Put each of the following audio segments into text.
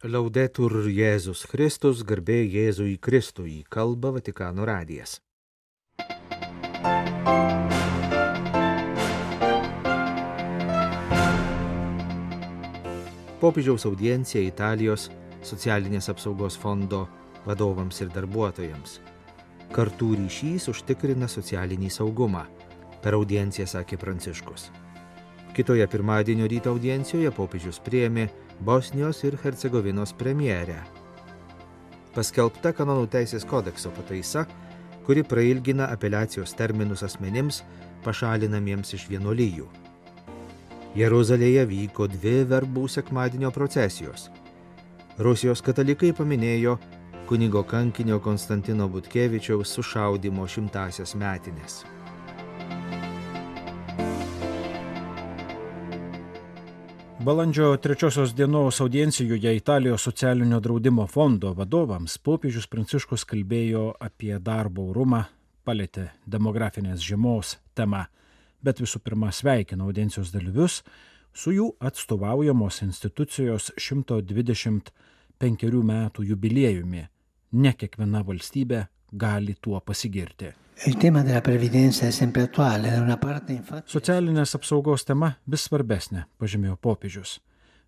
Laudetur Jėzus Kristus, garbė Jėzui Kristui, kalba Vatikano radijas. Popiežiaus audiencija Italijos socialinės apsaugos fondo vadovams ir darbuotojams. Kartų ryšys užtikrina socialinį saugumą, per audienciją sakė Pranciškus. Kitoje pirmadienio ryto audiencijoje popiežius priėmė Bosnijos ir Hercegovinos premjerę. Paskelbta kanonų teisės kodekso pataisa, kuri prailgina apeliacijos terminus asmenims pašalinamiems iš vienuolyjų. Jeruzalėje vyko dvi verbų sekmadienio procesijos. Rusijos katalikai paminėjo kunigo kankinio Konstantino Butkevičiaus sušaudimo šimtasias metinės. Balandžio trečiosios dienos audiencijoje Italijos socialinio draudimo fondo vadovams popiežius Pranciškus kalbėjo apie darbo orumą, palėtė demografinės žiemos temą, bet visų pirma sveikino audiencijos dalyvius su jų atstovaujamos institucijos 125 metų jubiliejumi. Ne kiekviena valstybė gali tuo pasigirti. Socialinės apsaugos tema vis svarbesnė, pažymėjo popiežius.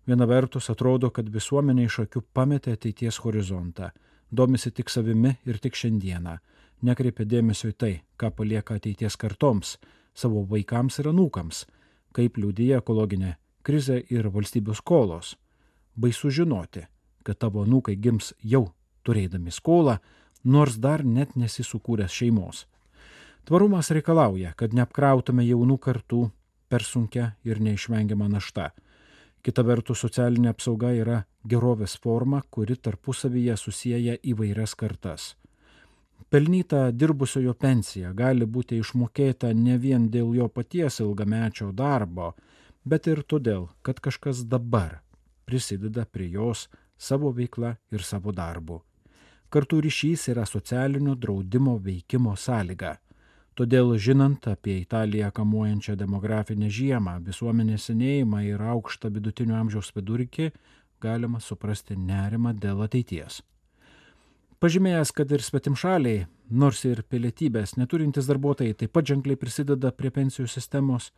Viena vertus atrodo, kad visuomenė iš akių pametė ateities horizontą, domisi tik savimi ir tik šiandieną, nekreipia dėmesio į tai, ką palieka ateities kartoms, savo vaikams ir anūkams, kaip liūdėja ekologinė krizė ir valstybių skolos. Baisu žinoti, kad tavo anūkai gims jau turėdami skolą, nors dar net nesisukūręs šeimos. Tvarumas reikalauja, kad neapkrautume jaunų kartų per sunkia ir neišvengiama našta. Kita vertus, socialinė apsauga yra gerovės forma, kuri tarpusavyje susiję įvairias kartas. Pelnyta dirbusiojo pensija gali būti išmokėta ne vien dėl jo paties ilgamečio darbo, bet ir todėl, kad kažkas dabar prisideda prie jos savo veikla ir savo darbu. Kartu ryšys yra socialinio draudimo veikimo sąlyga. Todėl žinant apie Italiją kamuojančią demografinę žiemą, visuomenės senėjimą ir aukštą vidutinio amžiaus vidurkį, galima suprasti nerimą dėl ateities. Pažymėjęs, kad ir svetimšaliai, nors ir pilietybės neturintys darbuotojai taip pat ženkliai prisideda prie pensijų sistemos,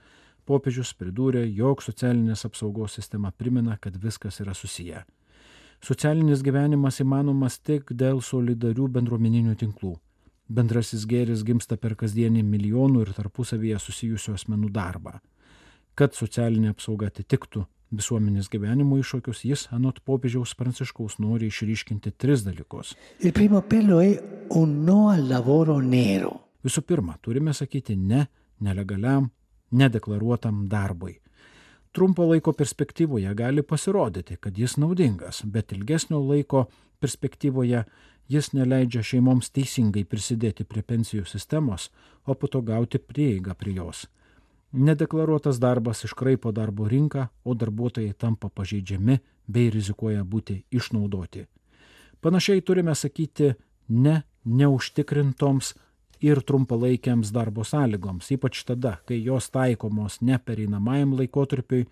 popiežius pridūrė, jog socialinės apsaugos sistema primena, kad viskas yra susiję. Socialinis gyvenimas įmanomas tik dėl solidarių bendruomeninių tinklų bendrasis gėris gimsta per kasdienį milijonų ir tarpusavyje susijusių asmenų darbą. Kad socialinė apsauga atitiktų visuomenės gyvenimo iššūkius, jis anot popiežiaus pranciškaus nori išryškinti tris dalykus. Visų pirma, turime sakyti ne nelegaliam, nedeklaruotam darbui. Trumpo laiko perspektyvoje gali pasirodyti, kad jis naudingas, bet ilgesnio laiko perspektyvoje jis neleidžia šeimoms teisingai prisidėti prie pensijų sistemos, o po to gauti prieigą prie jos. Nedeklaruotas darbas iškraipo darbo rinką, o darbuotojai tampa pažeidžiami bei rizikuoja būti išnaudoti. Panašiai turime sakyti ne neužtikrintoms ir trumpalaikiams darbo sąlygoms, ypač tada, kai jos taikomos ne pereinamajam laikotarpiui,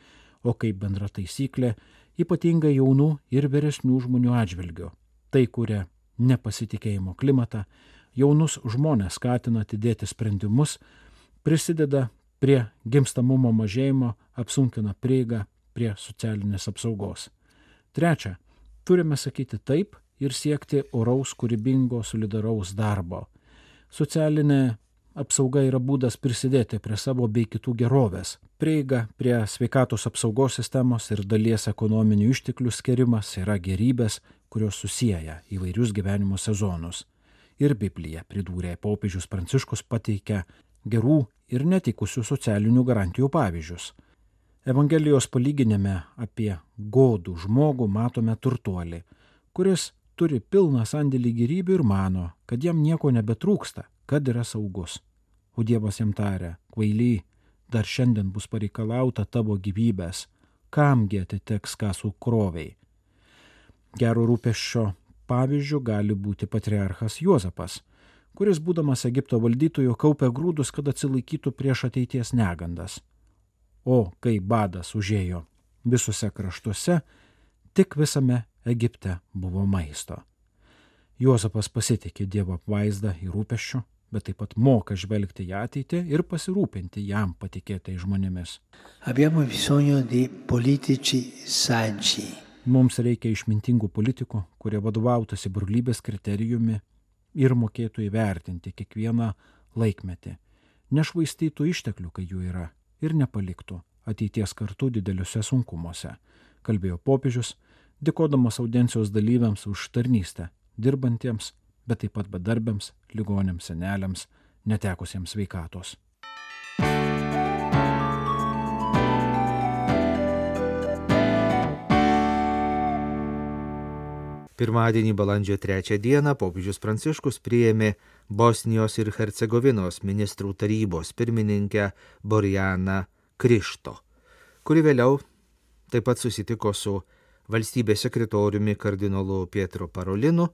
o kaip bendra taisyklė, ypatingai jaunų ir vyresnių žmonių atžvilgiu. Tai kuria nepasitikėjimo klimatą, jaunus žmonės skatina atidėti sprendimus, prisideda prie gimstamumo mažėjimo, apsunkina prieigą prie socialinės apsaugos. Trečia, turime sakyti taip ir siekti oraus, kūrybingo, solidaraus darbo. Socialinė apsauga yra būdas prisidėti prie savo bei kitų gerovės. Prieiga prie sveikatos apsaugos sistemos ir dalies ekonominių išteklių skirimas yra gerybės, kurios susiję įvairius gyvenimo sezonus. Ir Biblija, pridūrė popiežius Pranciškus, pateikia gerų ir netikusių socialinių garantijų pavyzdžius. Evangelijos palyginime apie godų žmogų matome turtuolį, kuris turi pilną sandėlį gyrybių ir mano, kad jam nieko nebetrūksta, kad yra saugus. O Dievas jam tarė, kvaily, dar šiandien bus pareikalauta tavo gyvybės, kamgi atiteks ką sukroviai. Gero rūpeščio pavyzdžių gali būti patriarchas Juozapas, kuris būdamas Egipto valdytoju kaupė grūdus, kad atsilaikytų prieš ateities negandas. O kai badas užėjo visose kraštuose, tik visame Egipte buvo maisto. Juozapas pasitikė Dievo apvaizdą ir rūpeščių, bet taip pat moka žvelgti į ateitį ir pasirūpinti jam patikėtai žmonėmis. Mums reikia išmintingų politikų, kurie vadovautųsi brolybės kriterijumi ir mokėtų įvertinti kiekvieną laikmetį, nešvaistytų išteklių, kai jų yra, ir nepaliktų ateities kartu dideliuose sunkumuose, kalbėjo popiežius, dėkodamas audencijos dalyviams už tarnystę, dirbantiems, bet taip pat bedarbiams, ligonėms, seneliams, netekusiems veikatos. Pirmadienį balandžio 3 dieną popiežius Pranciškus priėmė Bosnijos ir Hercegovinos ministrų tarybos pirmininkę Borjaną Krišto, kuri vėliau taip pat susitiko su valstybės sekretoriumi kardinolu Pietro Parolinu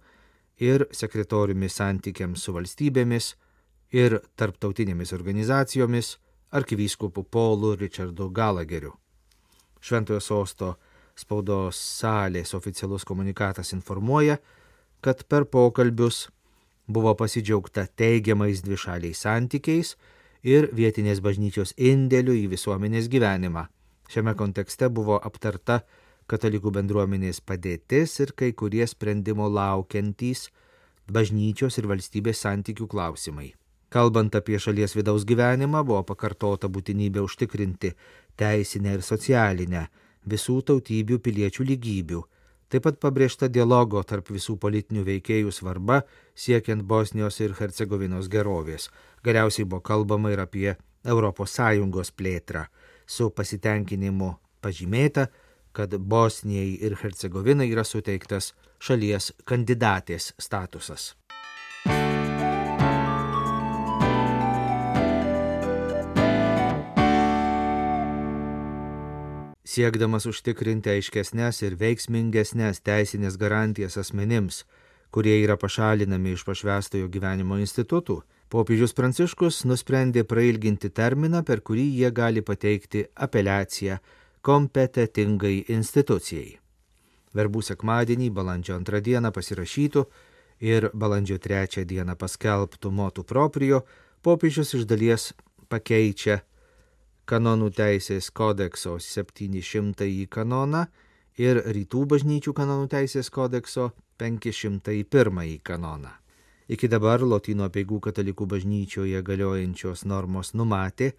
ir sekretoriumi santykiams su valstybėmis ir tarptautinėmis organizacijomis arkivyskupu Polu Richardu Galageriu. Šventojo sosto spaudos salės oficialus komunikatas informuoja, kad per pokalbius buvo pasidžiaugta teigiamais dvišaliais santykiais ir vietinės bažnyčios indėliu į visuomenės gyvenimą. Šiame kontekste buvo aptarta katalikų bendruomenės padėtis ir kai kurie sprendimo laukiantys bažnyčios ir valstybės santykių klausimai. Kalbant apie šalies vidaus gyvenimą, buvo pakartota būtinybė užtikrinti teisinę ir socialinę visų tautybių piliečių lygybių. Taip pat pabrėžta dialogo tarp visų politinių veikėjų svarba siekiant Bosnijos ir Hercegovinos gerovės. Galiausiai buvo kalbama ir apie ES plėtrą. Su pasitenkinimu pažymėta, kad Bosnijai ir Hercegovinai yra suteiktas šalies kandidatės statusas. siekdamas užtikrinti aiškesnės ir veiksmingesnės teisinės garantijas asmenims, kurie yra pašalinami iš pašvestojo gyvenimo institutų, popiežius Pranciškus nusprendė prailginti terminą, per kurį jie gali pateikti apeliaciją kompetitingai institucijai. Verbų sekmadienį, balandžio antrą dieną pasirašytų ir balandžio trečią dieną paskelbtų motų proprio, popiežius iš dalies pakeičia kanonų teisės kodekso 700 kanoną ir rytų bažnyčių kanonų teisės kodekso 501 kanoną. Iki dabar Lotynų apieigų katalikų bažnyčioje galiojančios normos numatė,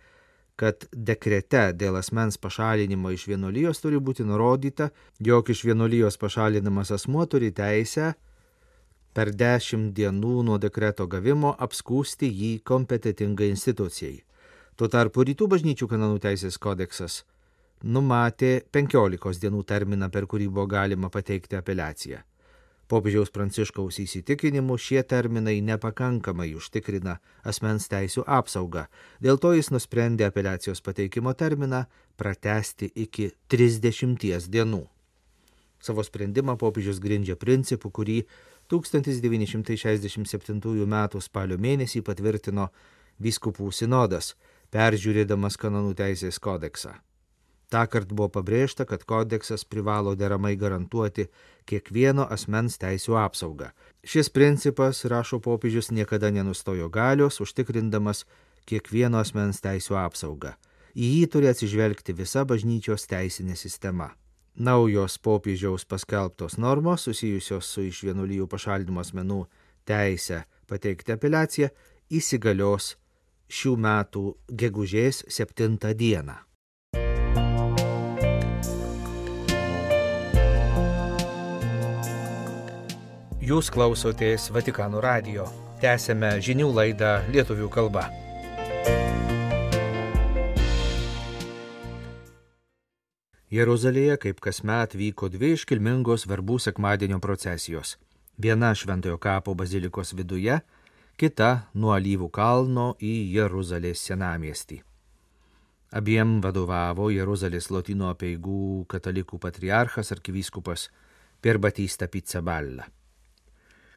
kad dekrete dėl asmens pašalinimo iš vienolyjos turi būti nurodyta, jog iš vienolyjos pašalinamas asmuo turi teisę per dešimt dienų nuo dekreto gavimo apskūsti jį kompetitingai institucijai. Tuo tarpu rytų bažnyčių kanonų teisės kodeksas numatė 15 dienų terminą, per kurį buvo galima pateikti apeliaciją. Popiežiaus Pranciškaus įsitikinimu šie terminai nepakankamai užtikrina asmens teisų apsaugą, dėl to jis nusprendė apeliacijos pateikimo terminą pratesti iki 30 dienų. Savo sprendimą popiežius grindžia principu, kurį 1967 m. spalio mėnesį patvirtino vyskupų sinodas peržiūrėdamas kanonų teisės kodeksą. Ta kart buvo pabrėžta, kad kodeksas privalo deramai garantuoti kiekvieno asmens teisų apsaugą. Šis principas, rašo popiežius, niekada nenustojo galios, užtikrindamas kiekvieno asmens teisų apsaugą. Į jį turi atsižvelgti visa bažnyčios teisinė sistema. Naujos popiežiaus paskelbtos normos susijusios su iš vienuolijų pašalinimo asmenų teisę pateikti apeliaciją įsigalios šių metų gegužės 7 dieną. Jūs klausotės Vatikano radio. Tęsėme žinių laidą lietuvių kalba. Jeruzalėje kaip kasmet vyko dvi iškilmingos verbų sekmadienio procesijos. Viena Šventojo kapo bazilikos viduje, kita nuo Alyvų kalno į Jeruzalės senamiestį. Abiem vadovavo Jeruzalės lotino apieigų katalikų patriarchas arkivyskupas per Batystą Pizzaballa.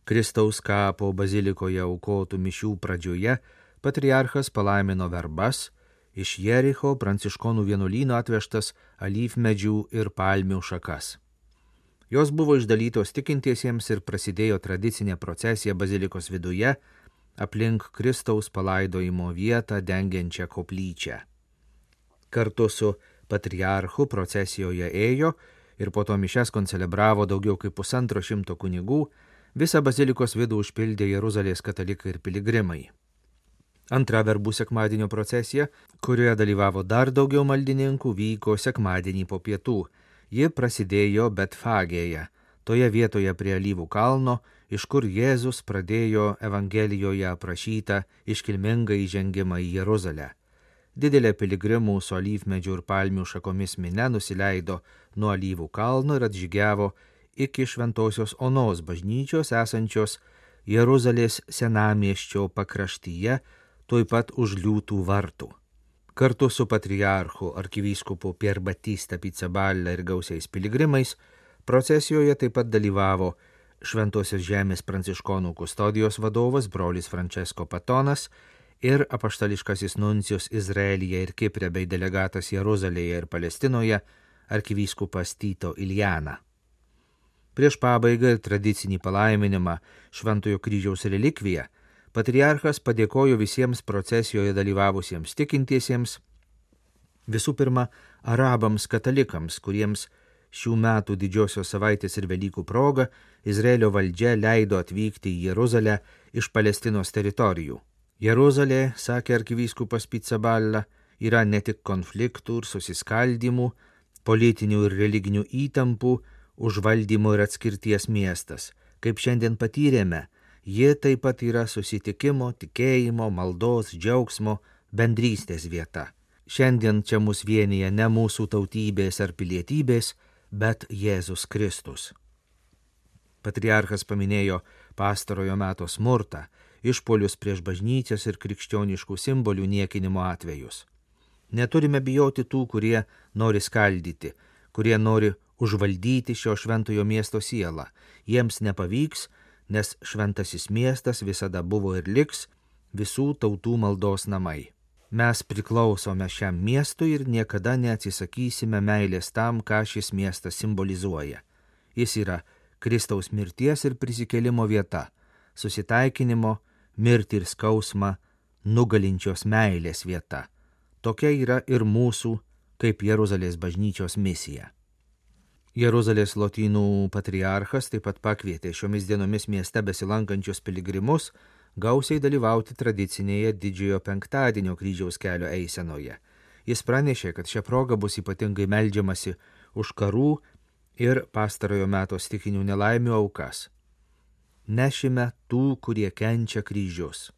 Kristaus kapo bazilikoje aukotų mišių pradžioje patriarchas palaimino verbas, iš Jericho pranciškonų vienuolyno atvežtas alyvmedžių ir palmių šakas. Jos buvo išdalytos tikintiesiems ir prasidėjo tradicinė procesija bazilikos viduje aplink Kristaus palaidojimo vietą dengiančią koplyčią. Kartu su patriarchu procesijoje ėjo ir po to mišes koncelebravo daugiau kaip pusantro šimto kunigų, visą bazilikos vidų užpildė Jeruzalės katalikai ir piligrimai. Antra verbų sekmadienio procesija, kurioje dalyvavo dar daugiau maldininkų, vyko sekmadienį po pietų Ji prasidėjo Betfagėje, toje vietoje prie Alyvų kalno, iš kur Jėzus pradėjo Evangelijoje aprašytą iškilmingą įžengimą į Jeruzalę. Didelė piligrimų su alyvmedžių ir palmių šakomis minė nusileido nuo alyvų kalno ir atžygiavo iki Šventojios Onos bažnyčios esančios Jeruzalės senamieščio pakraštyje, tuoj pat už liūtų vartų. Kartu su patriarchu arkivyskupu Pier Batista Pizzaballa ir gausiais piligrimais procesijoje taip pat dalyvavo Šventosios žemės pranciškonų kustodijos vadovas brolis Francesco Patonas ir apaštališkasis nuncijus Izraelyje ir Kiprė bei delegatas Jeruzalėje ir Palestinoje arkivyskupas Tito Iljana. Prieš pabaigą ir tradicinį palaiminimą Šventojo kryžiaus relikviją Patriarchas padėkojo visiems procesijoje dalyvavusiems tikintiesiems, visų pirma, arabams katalikams, kuriems šių metų didžiosios savaitės ir Velykų proga Izraelio valdžia leido atvykti į Jeruzalę iš Palestinos teritorijų. Jeruzalė, sakė arkivyskupas Pizzaballa, yra ne tik konfliktų ir susiskaldimų, politinių ir religinių įtampų, užvaldymų ir atskirties miestas. Kaip šiandien patyrėme, Ji taip pat yra susitikimo, tikėjimo, maldos, džiaugsmo, bendrystės vieta. Šiandien čia mus vienyje ne mūsų tautybės ar pilietybės, bet Jėzus Kristus. Patriarchas paminėjo pastarojo meto smurtą, išpolius prieš bažnyčias ir krikščioniškų simbolių niekinimo atvejus. Neturime bijoti tų, kurie nori skaldyti, kurie nori užvaldyti šio šventojo miesto sielą. Jiems nepavyks, nes šventasis miestas visada buvo ir liks visų tautų maldos namai. Mes priklausome šiam miestui ir niekada neatsisakysime meilės tam, ką šis miestas simbolizuoja. Jis yra Kristaus mirties ir prisikėlimo vieta, susitaikinimo, mirti ir skausmą, nugalinčios meilės vieta. Tokia yra ir mūsų, kaip Jeruzalės bažnyčios misija. Jeruzalės lotynų patriarchas taip pat pakvietė šiomis dienomis mieste besilankančius piligrimus gausiai dalyvauti tradicinėje didžiojo penktadienio kryžiaus kelio eisenoje. Jis pranešė, kad šią progą bus ypatingai melžiamasi už karų ir pastarojo meto stikinių nelaimių aukas. Nešime tų, kurie kenčia kryžius.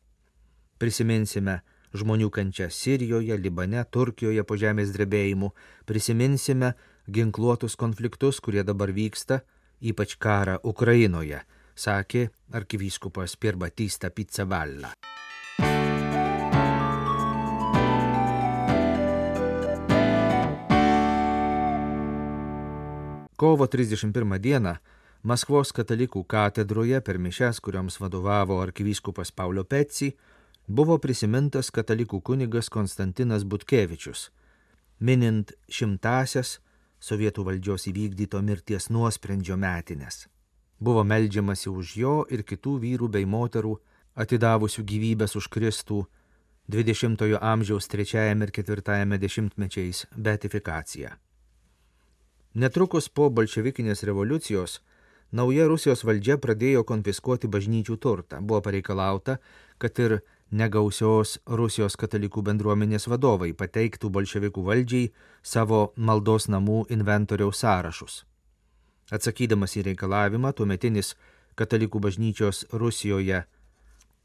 Prisiminsime žmonių kančią Sirijoje, Libane, Turkijoje po žemės drebėjimų, prisiminsime ginkluotus konfliktus, kurie dabar vyksta, ypač karą Ukrainoje, sakė arkivyskupas Pirbatista Pizzavalla. Kovo 31 dieną Maskvos katalikų katedroje per mišes, kuriams vadovavo arkivyskupas Paulio Petsi, buvo prisimintas katalikų kunigas Konstantinas Butkevičius, minint šimtasias sovietų valdžios įvykdyto mirties nuosprendžio metinės. Buvo meldžiamasi už jo ir kitų vyrų bei moterų, atidavusių gyvybės už Kristų 20-ojo amžiaus 3 ir 4 dešimtmečiais beatifikacija. Netrukus po bolševikinės revoliucijos nauja Rusijos valdžia pradėjo konfiskuoti bažnyčių turtą. Buvo pareikalauta, kad ir negausios Rusijos katalikų bendruomenės vadovai pateiktų bolševikų valdžiai savo maldos namų inventoriaus sąrašus. Atsakydamas į reikalavimą, tuometinis katalikų bažnyčios Rusijoje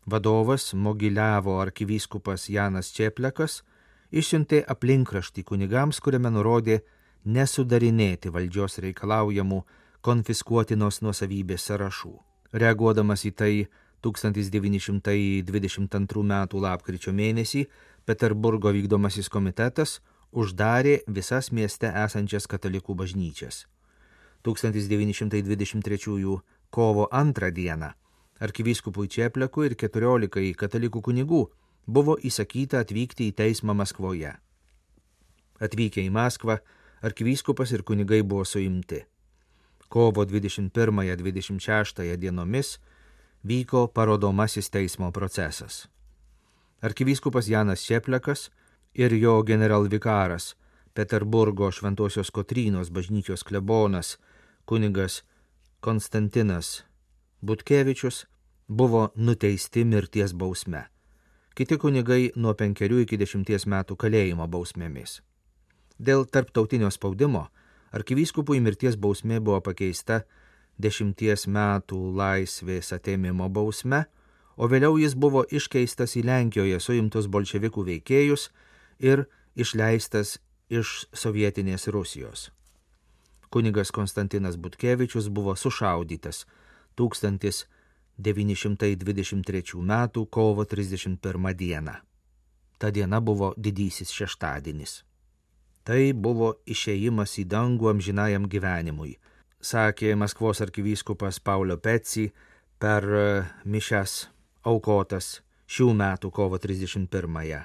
vadovas Mogiliavo arkivyskupas Janas Čeplekas išsiuntė aplinkraštį kunigams, kuriame nurodė nesudarinėti valdžios reikalaujamų konfiskuotinos nuosavybės sąrašų. Reaguodamas į tai, 1922 m. lapkričio mėnesį Peterburgo vykdomasis komitetas uždarė visas mieste esančias katalikų bažnyčias. 1923 kovo 2 dieną arkivyskupui Čeplekui ir 14 katalikų kunigų buvo įsakyta atvykti į teismą Maskvoje. Atvykę į Maskvą, arkivyskupas ir kunigai buvo suimti. kovo 21-26 dienomis vyko parodomasis teismo procesas. Arkivyskupas Janas Šeplekas ir jo generalvikaras Peterburgo Šventojios Kotrynos bažnyčios klebonas kunigas Konstantinas Butkevičius buvo nuteisti mirties bausme. Kiti kunigai nuo penkerių iki dešimties metų kalėjimo bausmėmis. Dėl tarptautinio spaudimo arkivyskupui mirties bausmė buvo pakeista dešimties metų laisvės atėmimo bausme, o vėliau jis buvo iškeistas į Lenkijoje suimtus bolševikų veikėjus ir išleistas iš sovietinės Rusijos. Kunigas Konstantinas Butkevičius buvo sušaudytas 1923 m. kovo 31 d. Ta diena buvo didysis šeštadienis. Tai buvo išėjimas į dangų amžinajam gyvenimui, sakė Maskvos arkivyskupas Paulio Petsi per e, mišes aukotas šių metų kovo 31-ąją.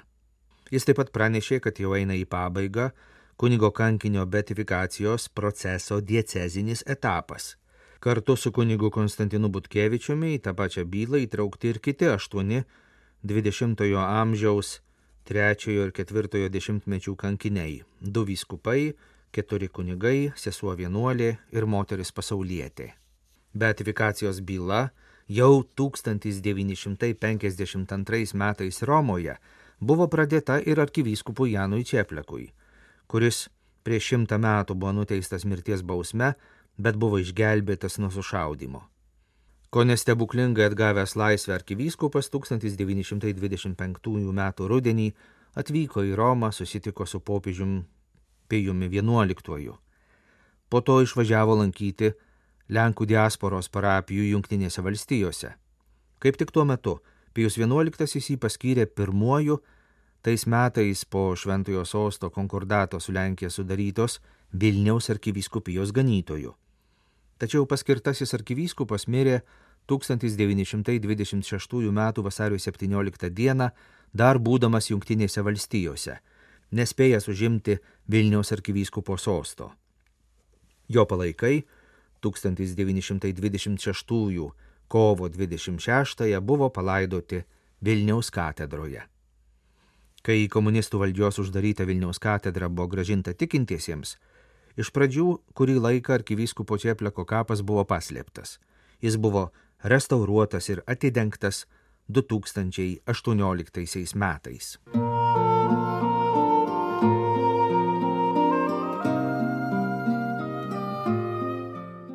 Jis taip pat pranešė, kad jau eina į pabaigą kunigo kankinio betifikacijos proceso diecezinis etapas. Kartu su kunigu Konstantinu Butkevičiumi į tą pačią bylą įtraukti ir kiti aštuoni 20-ojo amžiaus trečiojo ir ketvirtojo dešimtmečių kankiniai - du vyskupai, keturi kunigai, sesuo vienuolė ir moteris pasaulietė. Beatifikacijos byla jau 1952 metais Romoje buvo pradėta ir arkivyskupui Janui Čeplekui, kuris prieš šimtą metų buvo nuteistas mirties bausme, bet buvo išgelbėtas nuo sušaudimo. Ko nestebuklingai atgavęs laisvę arkivyskupas 1925 m. rudenį atvyko į Romą, susitiko su popiežium Pėjumi XI. Po to išvažiavo lankyti Lenkų diasporos parapijų Junktinėse valstijose. Kaip tik tuo metu Pijus XI jį paskyrė pirmuoju tais metais po Šventojo sosto konkordato su Lenkija sudarytos Vilniaus arkivyskupijos ganytoju. Tačiau paskirtasis arkivyskupas mirė 1926 m. vasario 17 d. dar būdamas Junktinėse valstijose, nespėjęs užimti Vilniaus arkivyskupo sosto. Jo palaikai 1926 kovo 26 buvo palaidoti Vilniaus katedroje. Kai komunistų valdžios uždaryta Vilniaus katedra buvo gražinta tikintiesiems, iš pradžių kurį laiką arkivyskupo Čiepleko kapas buvo paslėptas. Jis buvo restauruotas ir atidengtas 2018 metais.